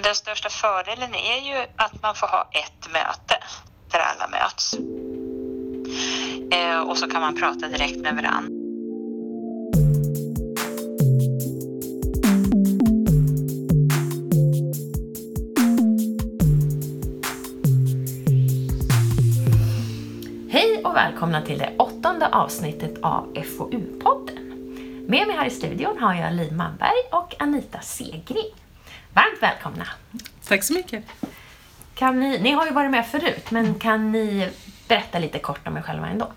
den största fördelen är ju att man får ha ett möte där alla möts. Eh, och så kan man prata direkt med varandra. Hej och välkomna till det åttonde avsnittet av FoU-podden. Med mig här i studion har jag Liv Manberg och Anita Segring. Varmt välkomna! Tack så mycket! Kan ni, ni har ju varit med förut, men kan ni berätta lite kort om er själva ändå?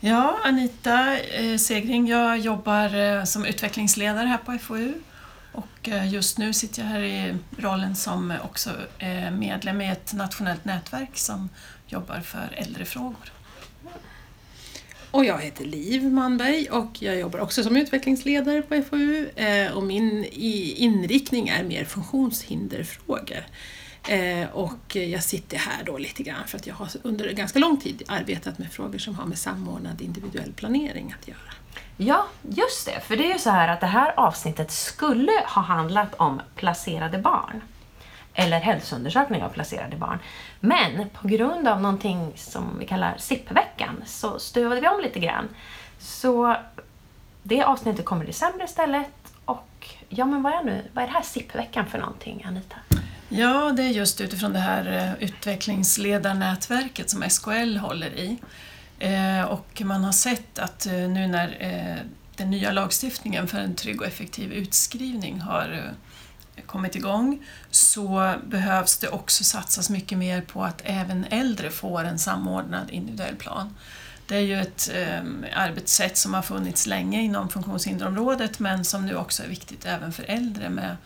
Ja, Anita eh, Segring. Jag jobbar eh, som utvecklingsledare här på FoU och eh, just nu sitter jag här i rollen som också medlem i ett nationellt nätverk som jobbar för äldrefrågor. Och jag heter Liv Manberg och jag jobbar också som utvecklingsledare på FoU eh, och min inriktning är mer funktionshinderfrågor. Eh, och jag sitter här då lite grann för att jag har under ganska lång tid arbetat med frågor som har med samordnad individuell planering att göra. Ja, just det. För det är ju så här att det här avsnittet skulle ha handlat om placerade barn. Eller hälsoundersökning av placerade barn. Men på grund av någonting som vi kallar SIP-veckan så stuvade vi om lite grann. Så det avsnittet kommer i december istället. Och ja, men vad är, nu, vad är det här SIP-veckan för någonting, Anita? Ja, det är just utifrån det här eh, utvecklingsledarnätverket som SKL håller i. Eh, och man har sett att eh, nu när den nya lagstiftningen för en trygg och effektiv utskrivning har kommit igång så behövs det också satsas mycket mer på att även äldre får en samordnad individuell plan. Det är ju ett eh, arbetssätt som har funnits länge inom funktionshinderområdet men som nu också är viktigt även för äldre med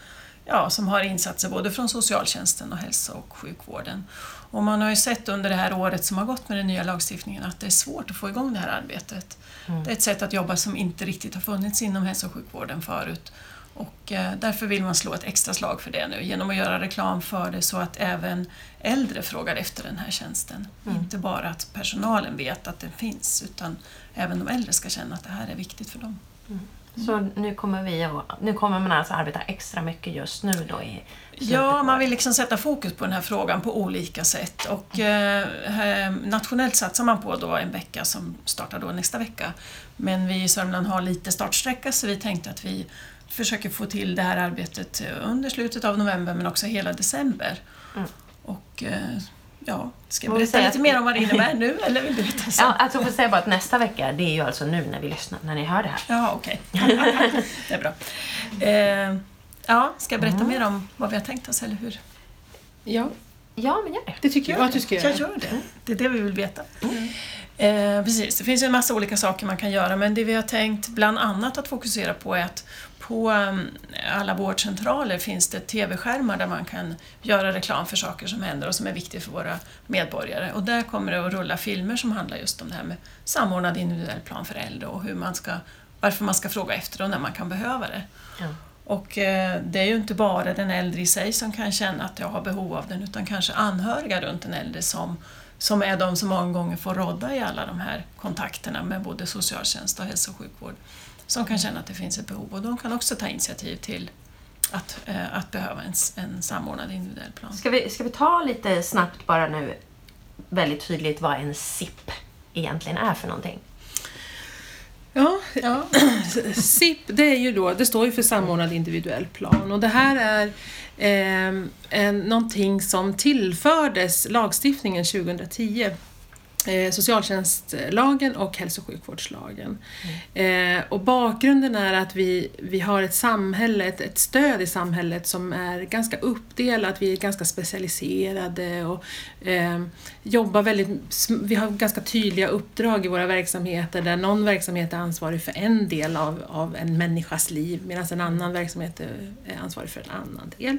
ja, som har insatser både från socialtjänsten och hälso och sjukvården. Och man har ju sett under det här året som har gått med den nya lagstiftningen att det är svårt att få igång det här arbetet. Mm. Det är ett sätt att jobba som inte riktigt har funnits inom hälso och sjukvården förut. Och eh, därför vill man slå ett extra slag för det nu genom att göra reklam för det så att även äldre frågar efter den här tjänsten. Mm. Inte bara att personalen vet att den finns utan även de äldre ska känna att det här är viktigt för dem. Mm. Så nu kommer, vi att, nu kommer man alltså arbeta extra mycket just nu då i Ja, man vill liksom sätta fokus på den här frågan på olika sätt och eh, nationellt satsar man på då en vecka som startar då nästa vecka. Men vi i Sörmland har lite startsträcka så vi tänkte att vi försöker få till det här arbetet under slutet av november men också hela december. Mm. Och eh, Ja, ska jag berätta lite mer om vad det innebär nu eller vill du veta sen? Ja, alltså får säga bara att nästa vecka, det är ju alltså nu när vi lyssnar, när ni hör det här. Ja, okej. Okay. det är bra. Eh, ja, ska jag berätta mm. mer om vad vi har tänkt oss, eller hur? Ja. Ja, men gör det. Det tycker jag att du ska göra. Jag gör det. Det är det vi vill veta. Mm. Eh, precis, det finns ju en massa olika saker man kan göra men det vi har tänkt bland annat att fokusera på är att på um, alla vårdcentraler finns det TV-skärmar där man kan göra reklam för saker som händer och som är viktigt för våra medborgare. Och där kommer det att rulla filmer som handlar just om det här med samordnad individuell plan för äldre och hur man ska, varför man ska fråga efter och när man kan behöva det. Ja. Och eh, det är ju inte bara den äldre i sig som kan känna att jag har behov av den utan kanske anhöriga runt den äldre som som är de som många gånger får rådda i alla de här kontakterna med både socialtjänst och hälso och sjukvård som kan känna att det finns ett behov och de kan också ta initiativ till att, eh, att behöva en, en samordnad individuell plan. Ska vi, ska vi ta lite snabbt bara nu, väldigt tydligt, vad en SIP egentligen är för någonting? Ja, ja. SIP det, är ju då, det står ju för samordnad individuell plan och det här är eh, en, någonting som tillfördes lagstiftningen 2010 Eh, socialtjänstlagen och hälso och sjukvårdslagen. Mm. Eh, och bakgrunden är att vi, vi har ett samhälle, ett, ett, stöd i samhället som är ganska uppdelat, vi är ganska specialiserade och eh, jobbar väldigt, vi har ganska tydliga uppdrag i våra verksamheter där någon verksamhet är ansvarig för en del av, av en människas liv medan en annan verksamhet är ansvarig för en annan del.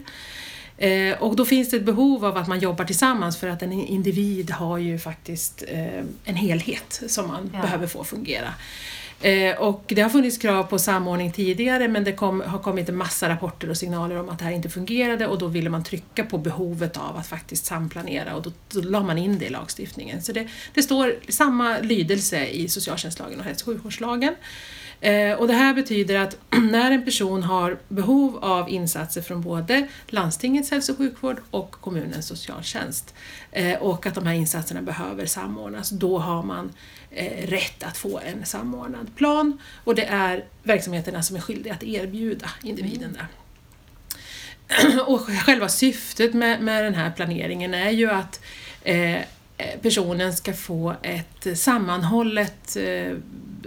Eh, och då finns det ett behov av att man jobbar tillsammans för att en individ har ju faktiskt eh, en helhet som man ja. behöver få fungera. Eh, och det har funnits krav på samordning tidigare men det kom, har kommit en massa rapporter och signaler om att det här inte fungerade och då ville man trycka på behovet av att faktiskt samplanera och då, då la man in det i lagstiftningen. Så det, det står samma lydelse i socialtjänstlagen och hälso och sjukvårdslagen. Eh, och det här betyder att när en person har behov av insatser från både landstingets hälso och sjukvård och kommunens socialtjänst eh, och att de här insatserna behöver samordnas, då har man eh, rätt att få en samordnad plan och det är verksamheterna som är skyldiga att erbjuda individen det. Och själva syftet med, med den här planeringen är ju att eh, personen ska få ett sammanhållet eh,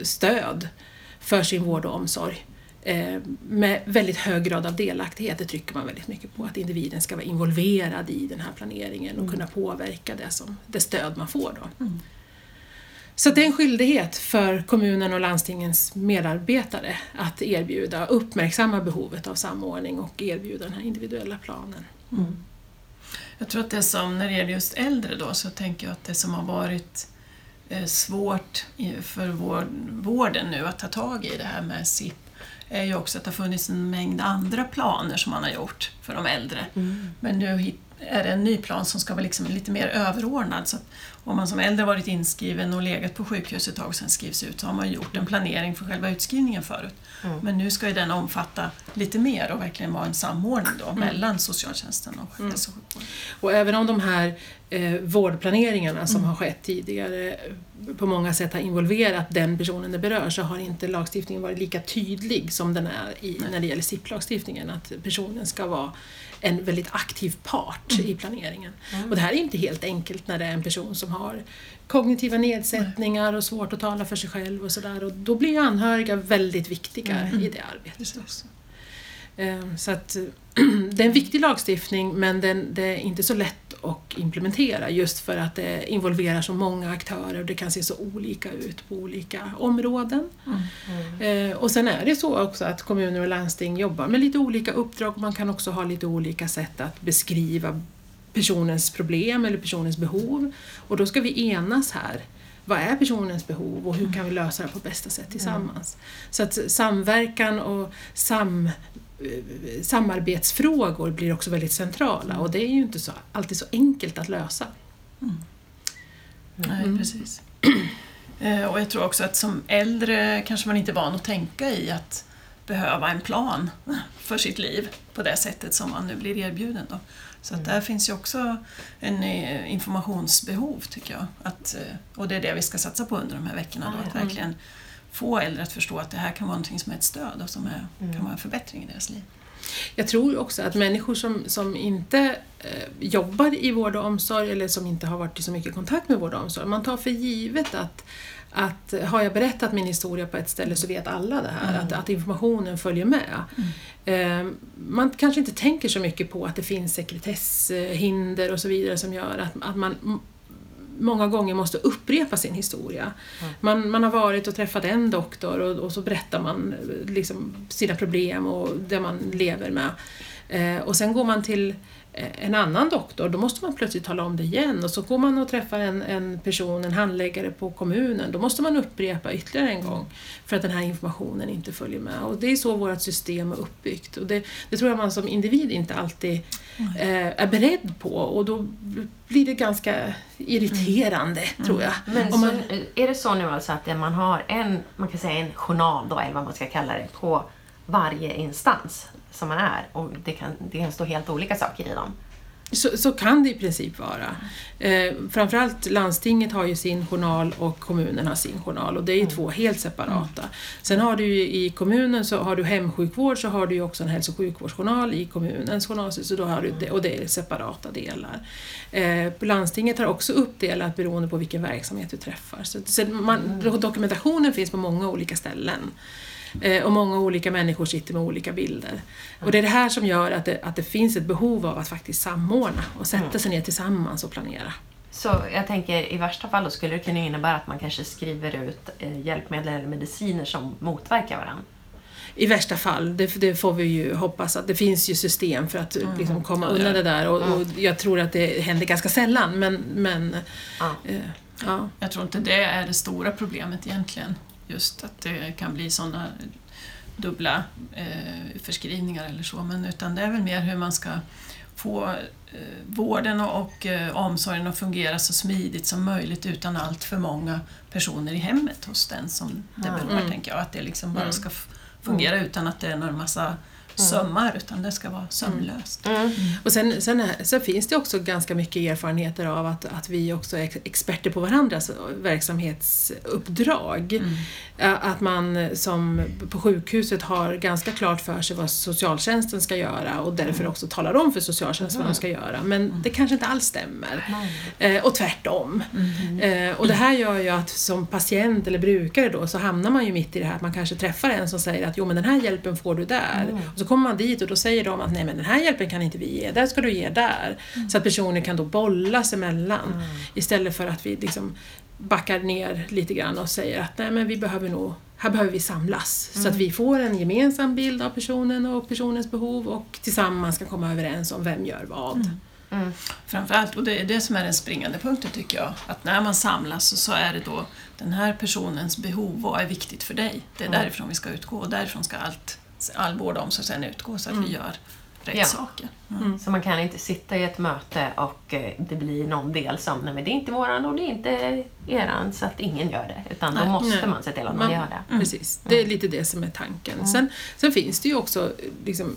stöd för sin vård och omsorg eh, med väldigt hög grad av delaktighet. Det trycker man väldigt mycket på, att individen ska vara involverad i den här planeringen och mm. kunna påverka det, som, det stöd man får. Då. Mm. Så det är en skyldighet för kommunen och landstingens medarbetare att erbjuda, uppmärksamma behovet av samordning och erbjuda den här individuella planen. Mm. Jag tror att det som, när det gäller just äldre då, så tänker jag att det som har varit eh, svårt för vården nu att ta tag i det här med SIP är ju också att det har funnits en mängd andra planer som man har gjort för de äldre. Mm. Men nu är det en ny plan som ska vara liksom lite mer överordnad. Så om man som äldre varit inskriven och legat på sjukhus ett tag och sen skrivs ut så har man gjort en planering för själva utskrivningen förut. Mm. Men nu ska ju den omfatta lite mer och verkligen vara en samordning då mm. mellan socialtjänsten och mm. hälso och sjukvården. Och även om de här eh, vårdplaneringarna som mm. har skett tidigare på många sätt har involverat den personen det berör så har inte lagstiftningen varit lika tydlig som den är i, när det gäller SIP-lagstiftningen. Att personen ska vara en väldigt aktiv part mm. i planeringen. Mm. Och det här är inte helt enkelt när det är en person som har kognitiva nedsättningar och svårt att tala för sig själv och sådär. Och då blir anhöriga väldigt viktiga mm. i det arbetet. Också. Ehm, så att, det är en viktig lagstiftning men den, det är inte så lätt att implementera just för att det involverar så många aktörer och det kan se så olika ut på olika områden. Mm. Mm. Och sen är det så också att kommuner och landsting jobbar med lite olika uppdrag och man kan också ha lite olika sätt att beskriva personens problem eller personens behov. Och då ska vi enas här. Vad är personens behov och hur kan vi lösa det på bästa sätt tillsammans? Mm. Så att samverkan och sam samarbetsfrågor blir också väldigt centrala och det är ju inte så, alltid så enkelt att lösa. Mm. Nej, mm. precis. Eh, och jag tror också att som äldre kanske man inte är van att tänka i att behöva en plan för sitt liv på det sättet som man nu blir erbjuden. Då. Så att där finns ju också en eh, informationsbehov tycker jag. Att, eh, och det är det vi ska satsa på under de här veckorna. Då, att verkligen få äldre att förstå att det här kan vara något som är ett stöd och som är, mm. kan vara en förbättring i deras liv. Jag tror också att människor som, som inte eh, jobbar i vård och omsorg eller som inte har varit i så mycket kontakt med vård och omsorg, man tar för givet att att har jag berättat min historia på ett ställe så vet alla det här, mm. att, att informationen följer med. Mm. Eh, man kanske inte tänker så mycket på att det finns sekretesshinder och så vidare som gör att, att man många gånger måste upprepa sin historia. Mm. Man, man har varit och träffat en doktor och, och så berättar man liksom sina problem och det man lever med. Eh, och sen går man till Eh, en annan doktor, då måste man plötsligt tala om det igen och så går man och träffar en, en person, en handläggare på kommunen, då måste man upprepa ytterligare en gång för att den här informationen inte följer med. Och det är så vårt system är uppbyggt och det, det tror jag man som individ inte alltid eh, är beredd på och då blir det ganska irriterande, mm. tror jag. Men så, man, är det så nu alltså att man har en, man kan säga en journal då, eller vad man ska kalla det, på varje instans som man är och det kan, det kan stå helt olika saker i dem. Så, så kan det i princip vara. Eh, framförallt landstinget har ju sin journal och kommunen har sin journal och det är ju mm. två helt separata. Mm. Sen har du ju i kommunen så har du hemsjukvård så har du ju också en hälso och sjukvårdsjournal i kommunens journal så då har du det, och det är separata delar. Eh, landstinget har också uppdelat beroende på vilken verksamhet du träffar. Så, så man, mm. dokumentationen finns på många olika ställen. Eh, och många olika människor sitter med olika bilder. Och det är det här som gör att det, att det finns ett behov av att faktiskt samordna och sätta mm. sig ner tillsammans och planera. Så jag tänker i värsta fall då skulle det kunna innebära att man kanske skriver ut eh, hjälpmedel eller mediciner som motverkar varandra? I värsta fall, det, det, får vi ju hoppas att det finns ju system för att mm. liksom, komma undan det där och, och, jag tror att det händer ganska sällan men, men ja. Eh, ja. Jag tror inte det är det stora problemet egentligen just att det kan bli sådana dubbla eh, förskrivningar eller så, men utan det är väl mer hur man ska få eh, vården och, och eh, omsorgen att fungera så smidigt som möjligt utan allt för många personer i hemmet hos den som det Mm. berör, Mm. tänker jag. Att det liksom bara ska f- fungera utan att det är någon massa sömmar, utan det ska vara sömlöst. Mm. Och sen, sen, sen finns det också ganska mycket erfarenheter av att, att vi också är ex- experter på varandras verksamhetsuppdrag. Mm. Att man som på sjukhuset har ganska klart för sig vad socialtjänsten ska göra och därför också talar om för socialtjänsten vad de ska göra. Men det kanske inte alls stämmer. Eh, och tvärtom. Eh, och det här gör ju att som patient eller brukare då så hamnar man ju mitt i det här att man kanske träffar en som säger att jo men den här hjälpen får du där. Och så kommer man dit och då säger de att nej men den här hjälpen kan inte vi ge, där ska du ge där. Så att personer kan då bollas emellan. Istället för att vi liksom backar ner lite grann och säger att nej men vi behöver nog här behöver vi samlas. Så att vi får en gemensam bild av personen och personens behov och tillsammans kan komma överens om vem gör vad. Framförallt, och det är det som är den springande punkten tycker jag, att när man samlas så, är det då den här personens behov, vad är viktigt för dig? Det är därifrån vi ska utgå och därifrån ska allt, all vård och omsorg sen utgå så att vi gör rätt Ja. saker. Så man kan inte sitta i ett möte och eh, det blir någon del som, nej men det är inte våran och det är inte eran så att ingen gör det. Utan då Nej. måste Nej. man se till att man Man- gör det. Precis, det är lite det som är tanken. Sen, sen finns det ju också liksom,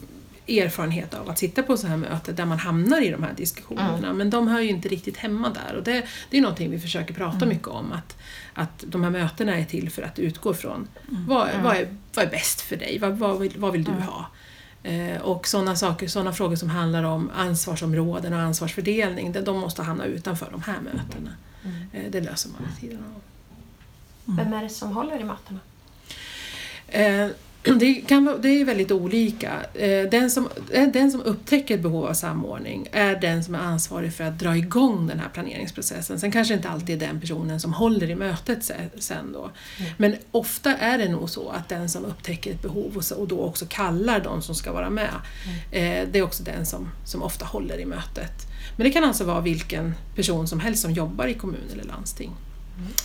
erfarenhet av att sitta på så här möten där man hamnar i de här diskussionerna. Men de hör ju inte riktigt hemma där och det, det är någonting vi försöker prata mycket om. Att, att de här mötena är till för att utgå från vad, vad, är, vad är bäst för dig? Vad, vad, vill, vad vill du ha? Eh, och sådana saker, sådana frågor som handlar om ansvarsområden och ansvarsfördelning, de, de måste hamna utanför de här mötena. Eh, det löser man vid sidan av. Vem är det som håller i mötena? Eh, det, kan, det är väldigt olika. Eh, Den som, eh, den som upptäcker ett behov av samordning är den som är ansvarig för att dra igång den här planeringsprocessen. Sen kanske inte alltid är den personen som håller i mötet se- sen då. Men ofta är det nog så att den som upptäcker ett behov och då också kallar de som ska vara med, eh, det är också den som, som ofta håller i mötet. Men det kan alltså vara vilken person som helst som jobbar i kommun eller landsting.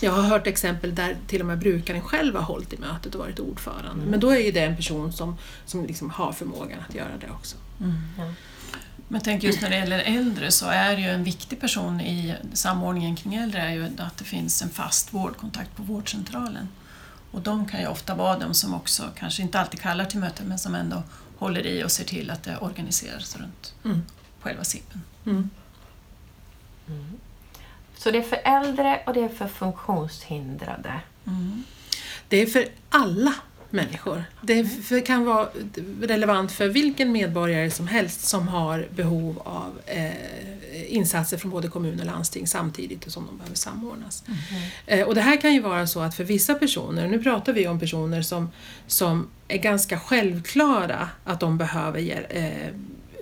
Jag har hört exempel där till och med brukaren själv har hållit i mötet och varit ordförande. Men då är ju det en person som, som liksom har förmågan att göra det också. Men tänk just när det gäller äldre så är ju en viktig person i samordningen kring äldre är ju att det finns en fast vårdkontakt på vårdcentralen. Och de kan ju ofta vara de som också, kanske inte alltid kallar till möten, men som ändå håller i och ser till att det organiseras runt Mm. själva SIPen. Mm. Så det är för äldre och det är för funktionshindrade. Det är för alla människor. Det för, kan vara relevant för vilken medborgare som helst som har behov av eh, insatser från både kommun och landsting samtidigt som de behöver samordnas. Eh, och det här kan ju vara så att för vissa personer, nu pratar vi om personer som, som är ganska självklara att de behöver eh,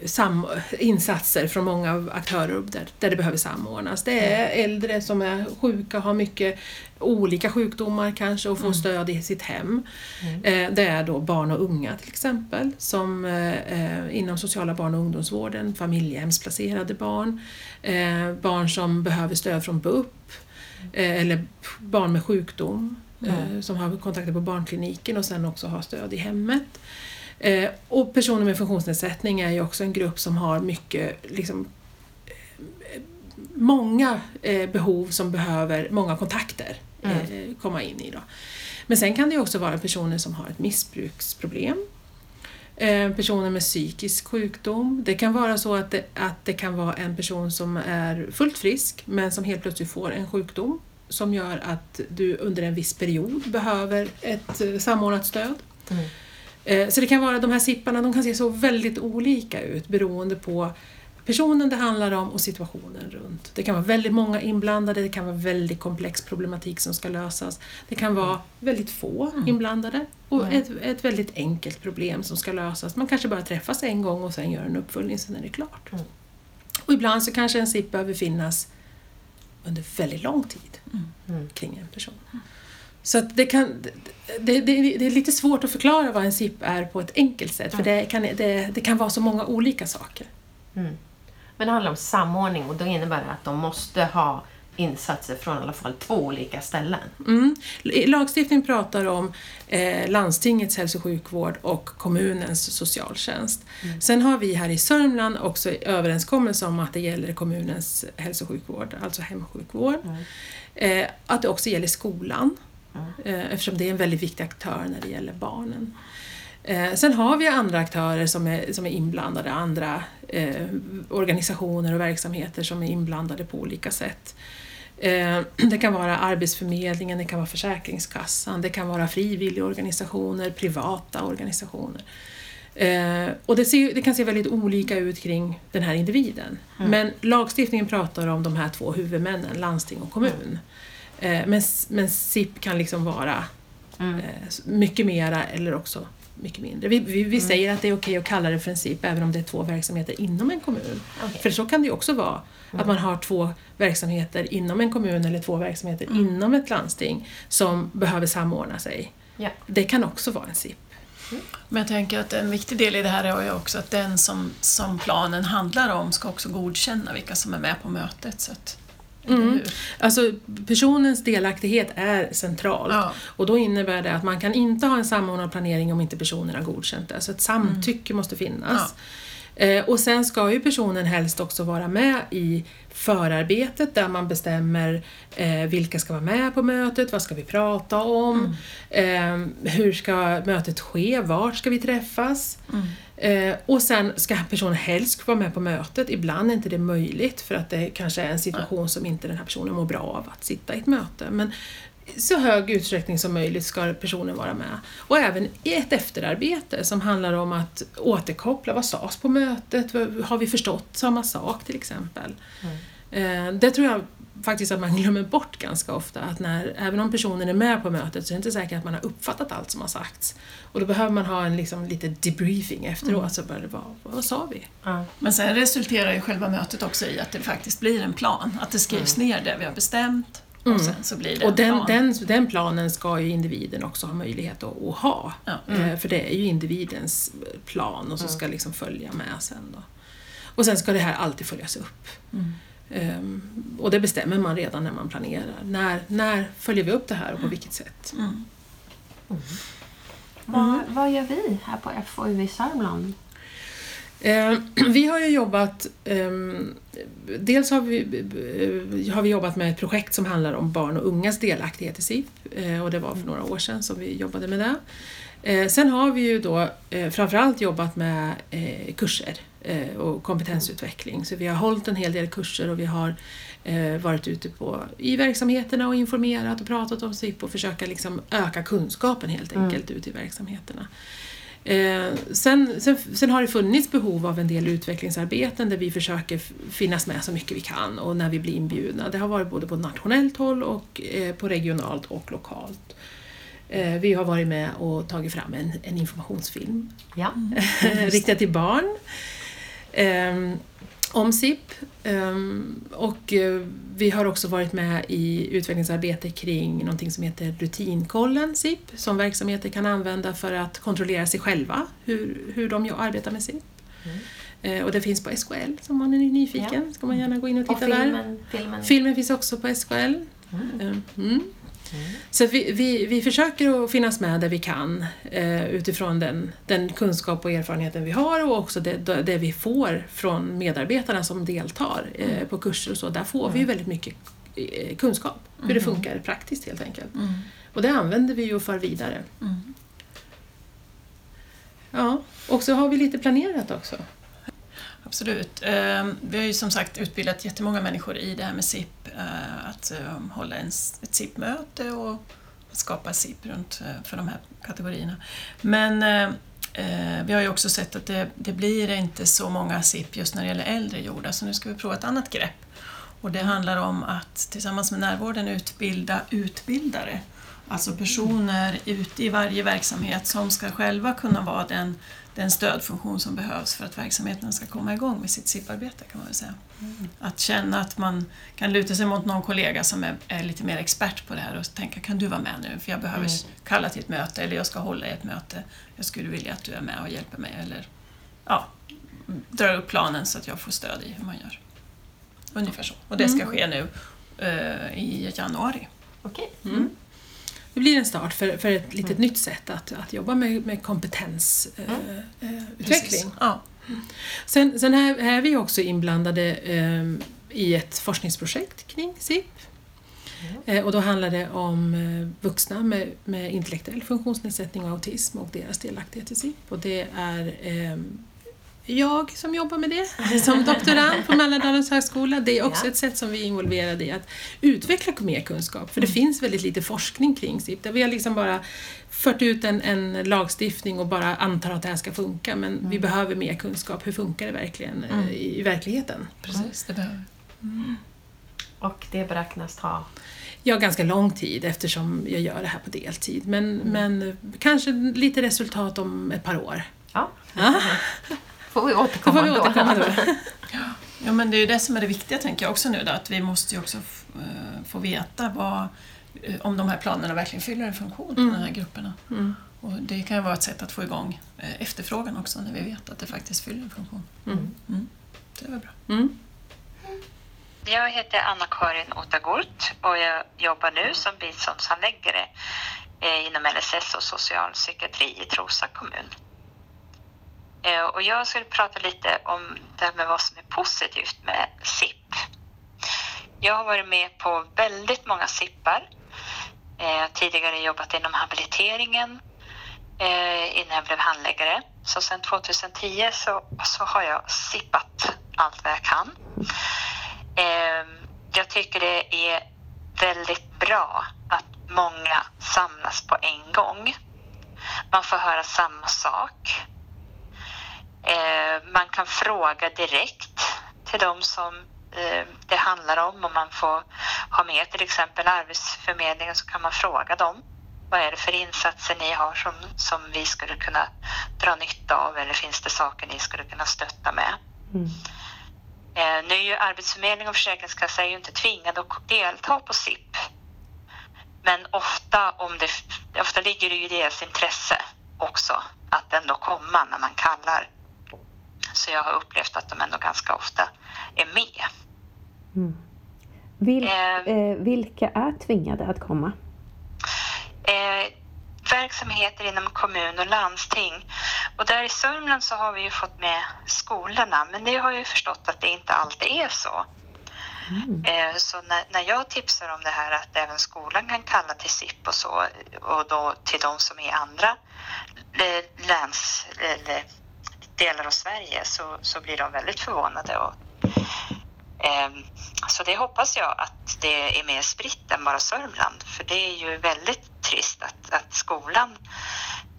sam, insatser från många aktörer där, där det behöver samordnas. Det är äldre som är sjuka, har mycket olika sjukdomar kanske och får stöd i sitt hem. Eh, Det är då barn och unga till exempel, som eh, eh, inom sociala barn och ungdomsvården, familjehemsplacerade barn, barn som behöver stöd från BUP, eller barn med sjukdom eh, som har kontakter på barnkliniken och sen också har stöd i hemmet. Eh, och personer med funktionsnedsättning är ju också en grupp som har mycket, liksom, eh, många eh, behov som behöver många kontakter eh, komma in i. Då. Men sen kan det ju också vara personer som har ett missbruksproblem. Eh, personer med psykisk sjukdom. Det kan vara så att det, att det kan vara en person som är fullt frisk men som helt plötsligt får en sjukdom som gör att du under en viss period behöver ett eh, samordnat stöd. Mm. Eh, Så det kan vara, de här sipparna de kan se så väldigt olika ut beroende på personen det handlar om och situationen runt. Det kan vara väldigt många inblandade, det kan vara väldigt komplex problematik som ska lösas. Det kan vara väldigt få inblandade och ett, ett väldigt enkelt problem som ska lösas. Man kanske bara träffas en gång och sen gör en uppföljning, sen är det klart. Mm. Och ibland så kanske en SIP behöver finnas under väldigt lång tid Mm. kring en person. Så det, kan, det, det, det är lite svårt att förklara vad en SIP är på ett enkelt sätt för det kan, det, det kan vara så många olika saker. Mm. Men det handlar om samordning och då innebär det att de måste ha insatser från i alla fall två olika ställen. Mm. Lagstiftningen pratar om eh, landstingets hälso och sjukvård och kommunens socialtjänst. Mm. Sen har vi här i Sörmland också överenskommelse om att det gäller kommunens hälso och sjukvård, alltså hemsjukvård. Mm. Eh, att det också gäller skolan, Mm. eftersom det är en väldigt viktig aktör när det gäller barnen. Eh, sen har vi andra aktörer som är, som är inblandade, andra eh, organisationer och verksamheter som är inblandade på olika sätt. Eh, det kan vara Arbetsförmedlingen, det kan vara Försäkringskassan, det kan vara frivilligorganisationer, privata organisationer. Eh, och det, ser, det kan se väldigt olika ut kring den här individen. Men lagstiftningen pratar om de här två huvudmännen, landsting och kommun. Eh, men, men SIP kan liksom vara Mm. eh, mycket mera eller också mycket mindre. Vi, vi, vi säger att det är okej att kalla det för en SIP även om det är två verksamheter inom en kommun. Okej. För så kan det ju också vara, att man har två verksamheter inom en kommun eller två verksamheter inom ett landsting som behöver samordna sig. Ja. Det kan också vara en SIP. Men jag tänker att en viktig del i det här är ju också att den som, som planen handlar om ska också godkänna vilka som är med på mötet. Så att, Mm. Alltså personens delaktighet är central. Ja. Och då innebär det att man kan inte ha en samordnad planering om inte personen har godkänt det. Så ett samtycke måste finnas. Eh, och sen ska ju personen helst också vara med i förarbetet där man bestämmer eh, vilka ska vara med på mötet, vad ska vi prata om, eh, hur ska mötet ske, vart ska vi träffas. Eh, och sen ska personen helst vara med på mötet. Ibland är inte det möjligt för att det kanske är en situation som inte den här personen mår bra av att sitta i ett möte. Men så hög utsträckning som möjligt ska personen vara med. Och även i ett efterarbete som handlar om att återkoppla, vad sades på mötet, har vi förstått samma sak till exempel. Eh, Det tror jag faktiskt att man glömmer bort ganska ofta, att när, även om personen är med på mötet så är det inte säkert att man har uppfattat allt som har sagts. Och då behöver man ha en liksom, lite debriefing efteråt, så bara, vad, vad sa vi? Ja. Men sen resulterar ju själva mötet också i att det faktiskt blir en plan. Att det skrivs ner det vi har bestämt och sen så blir det Och en den, plan. den, den planen ska ju individen också ha möjlighet att, att ha. Ja. Eh, För det är ju individens plan och så ska liksom följa med sen då. Och sen ska det här alltid följas upp. Ehm, och det bestämmer man redan när man planerar. När, när följer vi upp det här och på vilket sätt? Mm. Vad, vad gör vi här på FoU i Sörmland? Eh, vi har ju jobbat, ehm, dels har vi, eh, har vi jobbat med ett projekt som handlar om barn och ungas delaktighet i SIP eh, och det var för några år sedan som vi jobbade med det. Sen har vi ju då eh, framförallt jobbat med eh, kurser och kompetensutveckling så vi har hållit en hel del kurser och vi har eh, varit ute på, i verksamheterna och informerat och pratat om SIP och försöka liksom öka kunskapen helt enkelt ute i verksamheterna. Eh, sen, sen, sen har det funnits behov av en del utvecklingsarbeten där vi försöker finnas med så mycket vi kan och när vi blir inbjudna. Det har varit både på nationellt håll och eh, på regionalt och lokalt. Eh, vi har varit med och tagit fram en, en informationsfilm Ja. riktad till barn om SIP. Ehm, och eh, vi har också varit med i utvecklingsarbete kring någonting som heter rutinkollen SIP som verksamheter kan använda för att kontrollera sig själva, hur, hur de arbetar med SIP. Eh, och det finns på SKL som man är nyfiken, ska man gärna gå in och Och titta där. filmen? filmen. Filmen finns också på SKL. Mm. Mm. Så att vi, vi, vi försöker att finnas med där vi kan eh, utifrån den, den kunskap och erfarenheten vi har och också det, det vi får från medarbetarna som deltar eh, på kurser och så. Där får vi ju väldigt mycket eh, kunskap, hur det funkar praktiskt helt enkelt. Mm. Och det använder vi ju och för vidare. Mm. Ja, och så har vi lite planerat också. Absolut. Ehm, vi har ju som sagt utbildat jättemånga människor i det här med SIP, eh, att ehm, hålla ett SIP-möte och skapa SIP runt eh, för de här kategorierna. Men ehm, eh, vi har ju också sett att det, det blir inte så många SIP just när det gäller äldre gjorda, så nu ska vi prova ett annat grepp. Och det handlar om att tillsammans med närvården utbilda utbildare. Alltså personer ute i varje verksamhet som ska själva kunna vara den, den stödfunktion som behövs för att verksamheten ska komma igång med sitt SIP-arbete kan man väl säga. Att känna att man kan luta sig mot någon kollega som är, är lite mer expert på det här och tänka kan du vara med nu för jag behöver kalla till ett möte eller jag ska hålla i ett möte. Jag skulle vilja att du är med och hjälper mig eller ja, drar upp planen så att jag får stöd i hur man gör. Ungefär så. Och det ska ske nu eh, i januari. Okej. Det blir en start för, för ett litet nytt sätt att, att jobba med, med kompetensutveckling. Eh, utveckling. Ja. Sen, sen här är vi också inblandade eh, i ett forskningsprojekt kring SIP. Eh, och då handlar det om eh, vuxna med, med intellektuell funktionsnedsättning och autism och deras delaktighet i SIP. Och det är eh, jag som jobbar med det som doktorand på Mälardalens högskola. Det är också Ja. ett sätt som vi är involverade i att utveckla mer kunskap. För det finns väldigt lite forskning kring SIP. Vi har liksom bara fört ut en, en lagstiftning och bara antar att det här ska funka. Men vi behöver mer kunskap. Hur funkar det verkligen eh, i, i verkligen? Precis, det behöver vi. Och det beräknas ta... Ja, ganska lång tid eftersom jag gör det här på deltid. Men, men kanske lite resultat om ett par år. Ja, får vi då återkomma får vi då. återkomma då. Ja, men det är ju det som är det viktiga tänker jag också nu då, att vi måste ju också eh, få veta vad, eh, om de här planerna verkligen fyller en funktion för Mm. de här grupperna. Mm. Och det kan ju vara ett sätt att få igång eh, efterfrågan också när vi vet att det faktiskt fyller en funktion. Mm. Mm. Det väl bra. Mm. Jag heter Anna-Karin Otagurt och jag jobbar nu som biståndshandläggare inom LSS och socialpsykiatri i Trosa kommun. Eh, Och jag skulle prata lite om det här med vad som är positivt med SIP. Jag har varit med på väldigt många SIPar. Eh, Jag har tidigare jobbat inom habiliteringen eh, innan jag blev handläggare. Så sedan 2010 så, så har jag SIPpat allt vad jag kan. Eh, Jag tycker det är väldigt bra att många samlas på en gång. Man får höra samma sak. Eh, Man kan fråga direkt till de som eh, det handlar om. Om man får ha med till exempel Arbetsförmedlingen så kan man fråga dem. Vad är det för insatser ni har som, som vi skulle kunna dra nytta av eller finns det saker ni skulle kunna stötta med? Mm. Eh, nu är ju Arbetsförmedling och Försäkringskassa är ju inte tvingade att delta på SIP. Men ofta, om det, ofta ligger det i deras intresse också att ändå komma när man kallar. Så jag har upplevt att de ändå ganska ofta är med. Mm. Vil, Eh. eh, vilka är tvingade att komma? Eh, verksamheter inom kommun och landsting. Och där i Sörmland så har vi ju fått med skolorna, men det har jag ju förstått att det inte alltid är så. Eh, Så när, när jag tipsar om det här att även skolan kan kalla till SIP och så och då till de som är i andra eh, läns eller delar av Sverige så, så blir de väldigt förvånade. Och, ehm, så det hoppas jag att det är mer spritt än bara Sörmland för det är ju väldigt trist att, att skolan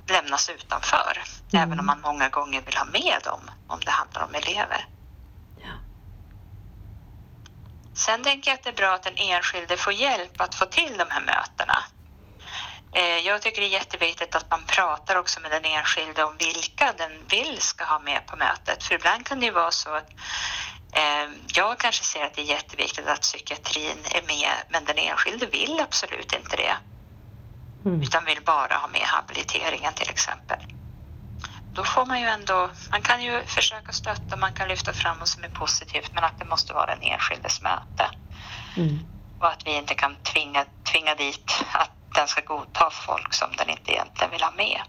lämnas utanför även om man många gånger vill ha med dem om det handlar om elever. Ja. Sen tänker jag att det är bra att den enskilde får hjälp att få till de här mötena. Eh, Jag tycker det är jätteviktigt att man pratar också med den enskilde om vilka den vill ska ha med på mötet. För ibland kan det ju vara så att eh, jag kanske ser att det är jätteviktigt att psykiatrin är med men den enskilde vill absolut inte det. Mm. Utan vill bara ha med habiliteringen till exempel. Då får man ju ändå, man kan ju försöka stötta, man kan lyfta fram vad som är positivt men att det måste vara den enskildes möte. Mm. Och att vi inte kan tvinga, tvinga dit att den ska godta folk som den inte egentligen vill ha med.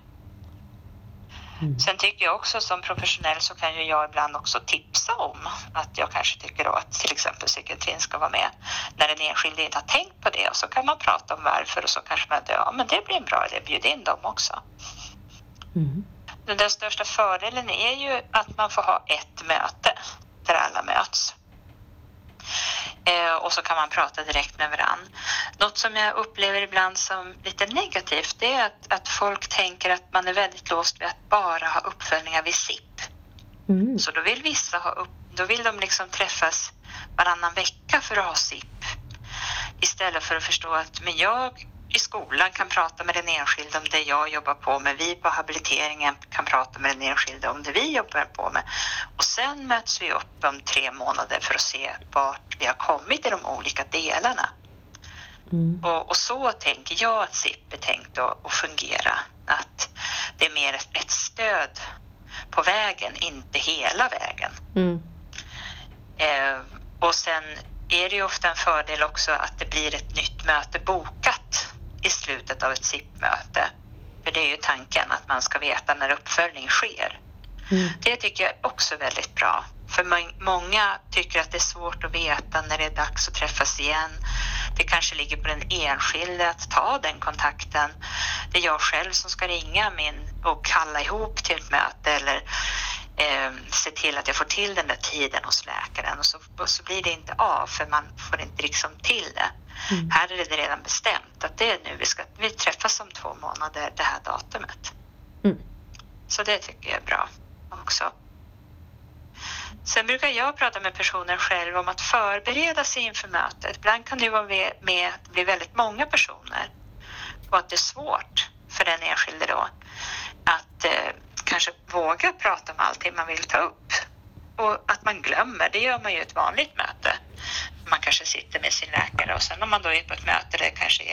Mm. Sen tycker jag också som professionell så kan ju jag ibland också tipsa om att jag kanske tycker då att till exempel psykiatrin ska vara med när den enskilde inte har tänkt på det och så kan man prata om varför och så kanske man ja men det blir en bra idé, bjud in dem också. Mm. Den största fördelen är ju att man får ha ett möte där alla möts. Eh, och så kan man prata direkt med varann. Något som jag upplever ibland som lite negativt det är att, att folk tänker att man är väldigt låst vid att bara ha uppföljningar vid SIP. Mm. Så då vill vissa ha upp, då vill de liksom träffas varannan vecka för att ha SIP. Istället för att förstå att men jag i skolan kan prata med den enskilde om det jag jobbar på med. Vi på habiliteringen kan prata med den enskilde om det vi jobbar på med. Och sen möts vi upp om tre månader för att se vart vi har kommit i de olika delarna. Mm. Och, och så tänker jag att SIP är tänkt att, att fungera. Att det är mer ett, ett stöd på vägen, inte hela vägen. Mm. Eh, och sen är det ju ofta en fördel också att det blir ett nytt möte bokat i slutet av ett SIP-möte. För det är ju tanken att man ska veta när uppföljning sker. Mm. Det tycker jag också är väldigt bra. För må- många tycker att det är svårt att veta när det är dags att träffas igen. Det kanske ligger på den enskilde att ta den kontakten. Det är jag själv som ska ringa min och kalla ihop till ett möte eller eh, se till att jag får till den där tiden hos läkaren och så, och så blir det inte av för man får inte liksom till det. Mm. Här är det redan bestämt att det är nu vi ska vi träffas om två månader det här datumet. Mm. Så det tycker jag är bra också. Sen brukar jag prata med personen själv om att förbereda sig inför mötet. Ibland kan det vara med, med att det blir väldigt många personer och att det är svårt för den enskilde då att eh, kanske våga prata om allting man vill ta upp. Och att man glömmer, det gör man ju i ett vanligt möte. Man kanske sitter med sin läkare och sen om man då är på ett möte där det kanske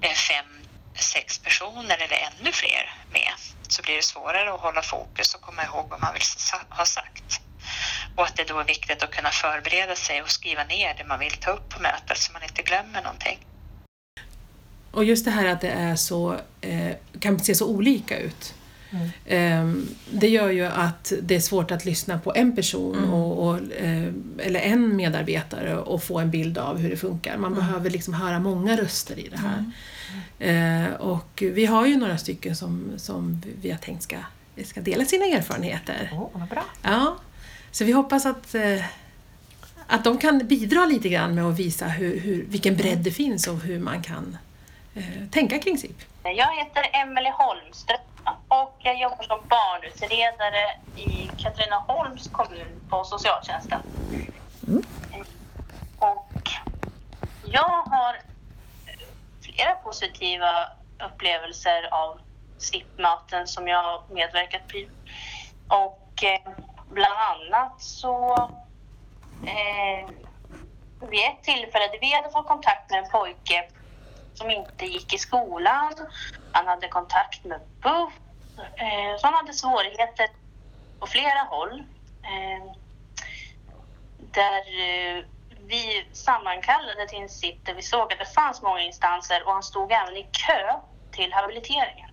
är fem, sex personer eller ännu fler med så blir det svårare att hålla fokus och komma ihåg vad man vill ha sagt. Och att det då är viktigt att kunna förbereda sig och skriva ner det man vill ta upp på mötet så man inte glömmer någonting. Och just det här att det är så, eh, kan se så olika ut. Mm. Ehm, det gör ju att det är svårt att lyssna på en person Mm. och, och, eh, eller en medarbetare och få en bild av hur det funkar. Man behöver liksom höra många röster i det här. Eh, och vi har ju några stycken som, som vi har tänkt ska, ska dela sina erfarenheter. Åh, vad bra. Ja, så vi hoppas att, eh, att de kan bidra lite grann med att visa hur, hur, vilken bredd det finns och hur man kan eh, tänka kring SIP. Jag heter Emelie Holmström och jag jobbar som barnutredare i Katrineholms kommun på socialtjänsten. Och jag har flera positiva upplevelser av SIP-möten som jag har medverkat i. Och eh, bland annat så eh, vid ett tillfälle, vi hade fått kontakt med en pojke som inte gick i skolan. Han hade kontakt med BUP. Eh, så han hade svårigheter på flera håll. Eh, där eh, vi sammankallade till en sitt där vi såg att det fanns många instanser och han stod även i kö till habiliteringen.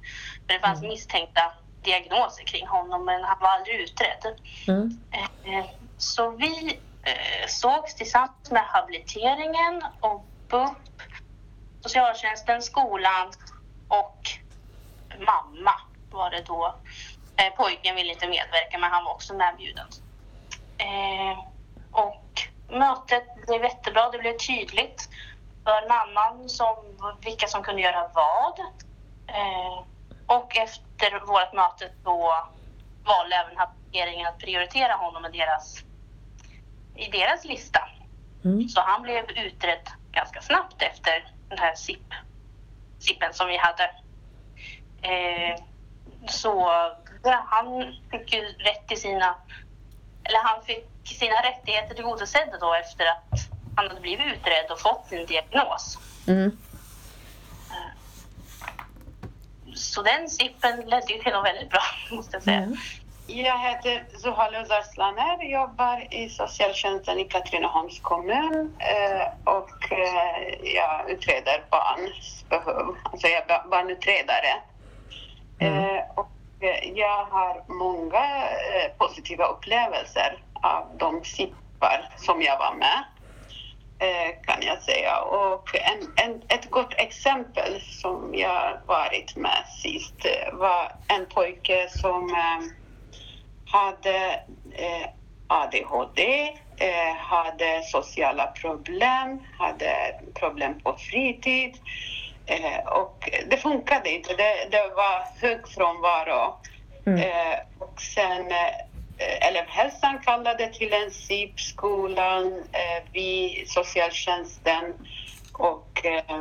För det fanns misstänkta diagnoser kring honom men han var aldrig utredd. Mm. Så vi sågs tillsammans med habiliteringen och BUP, socialtjänsten, skolan och mamma var det då. Eh, Pojken ville inte medverka men han var också medbjuden. Eh, Och mötet blev jättebra, det blev tydligt för mamman som, vilka som kunde göra vad. Eh, Och efter vårt möte då valde även habiliteringen att prioritera honom i deras, i deras lista. Mm. Så han blev utredd ganska snabbt efter den här SIP, SIPen som vi hade. Eh, så han fick ju rätt till sina, eller han fick sina rättigheter tillgodosedda då efter att han hade blivit utredd och fått sin diagnos. Mm. Så den SIPen ledde ju till något väldigt bra, måste jag säga. Mm. Jag heter Zuhal Özarslanner, jobbar i socialtjänsten i Katrineholms kommun eh, och eh, jag utreder barns behov. Alltså jag är ba- barnutredare. Eh, och jag har många positiva upplevelser av de SIPar som jag var med kan jag säga. Och en, en, ett gott exempel som jag varit med sist var en pojke som hade eh, ADHD, eh, hade sociala problem, hade problem på fritid. Eh, och det funkade inte. Det, det var hög frånvaro. Mm. Och sen elevhälsan kallade till en SIP, skolan, vi, socialtjänsten och eh,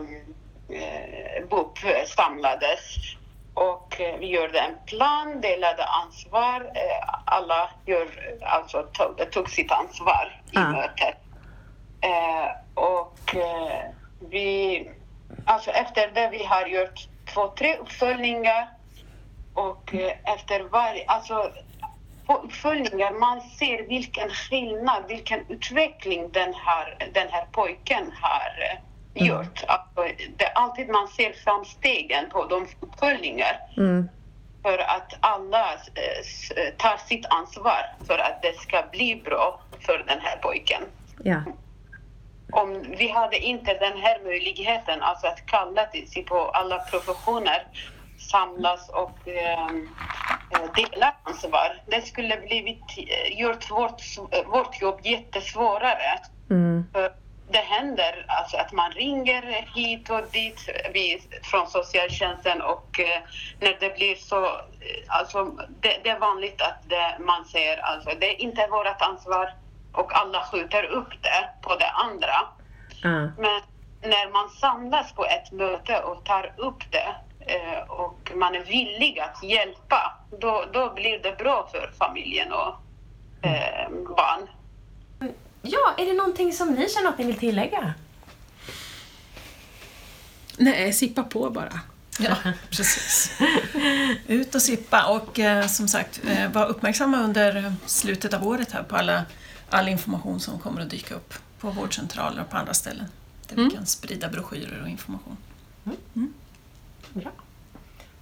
eh, BUP samlades. Och eh, vi gjorde en plan, delade ansvar. Eh, alla gör, alltså, tog, tog sitt ansvar i Ah. mötet. Eh, och eh, vi, alltså efter det vi har gjort två, tre uppföljningar och eh, efter varje, alltså på uppföljningar man ser vilken skillnad, vilken utveckling den här, den här pojken har gjort. Alltså, det är alltid man ser framstegen på de uppföljningar Mm. för att alla eh, tar sitt ansvar för att det ska bli bra för den här pojken. Ja. Om vi hade inte den här möjligheten, alltså att kalla till sig på alla professioner, samlas och eh, dela ansvar, det skulle blivit eh, gjort vårt, vårt jobb jättesvårare. Mm. För det händer alltså att man ringer hit och dit vi, från socialtjänsten och eh, när det blir så, eh, alltså det, det är vanligt att det, man säger alltså det är inte vårt ansvar och alla skjuter upp det på det andra. Ja. Men när man samlas på ett möte och tar upp det eh, och man är villig att hjälpa, då, då blir det bra för familjen och eh, barn. Ja, är det någonting som ni känner att ni vill tillägga? Nej, sippa på bara. Ja, precis. Ut och sippa och eh, som sagt eh, var uppmärksamma under slutet av året här på alla, all information som kommer att dyka upp på vårdcentraler och på andra ställen. Där vi kan sprida broschyrer och information. Bra.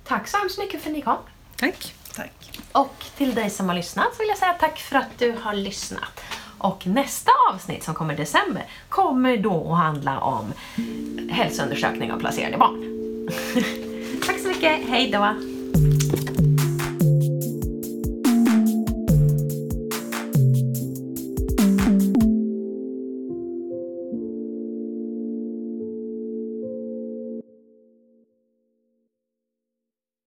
Tack så hemskt mycket för att ni kom. Tack. Tack. Och till dig som har lyssnat så vill jag säga tack för att du har lyssnat. Och nästa avsnitt som kommer i december kommer då att handla om hälsoundersökning av placerade barn. tack så mycket, hej då!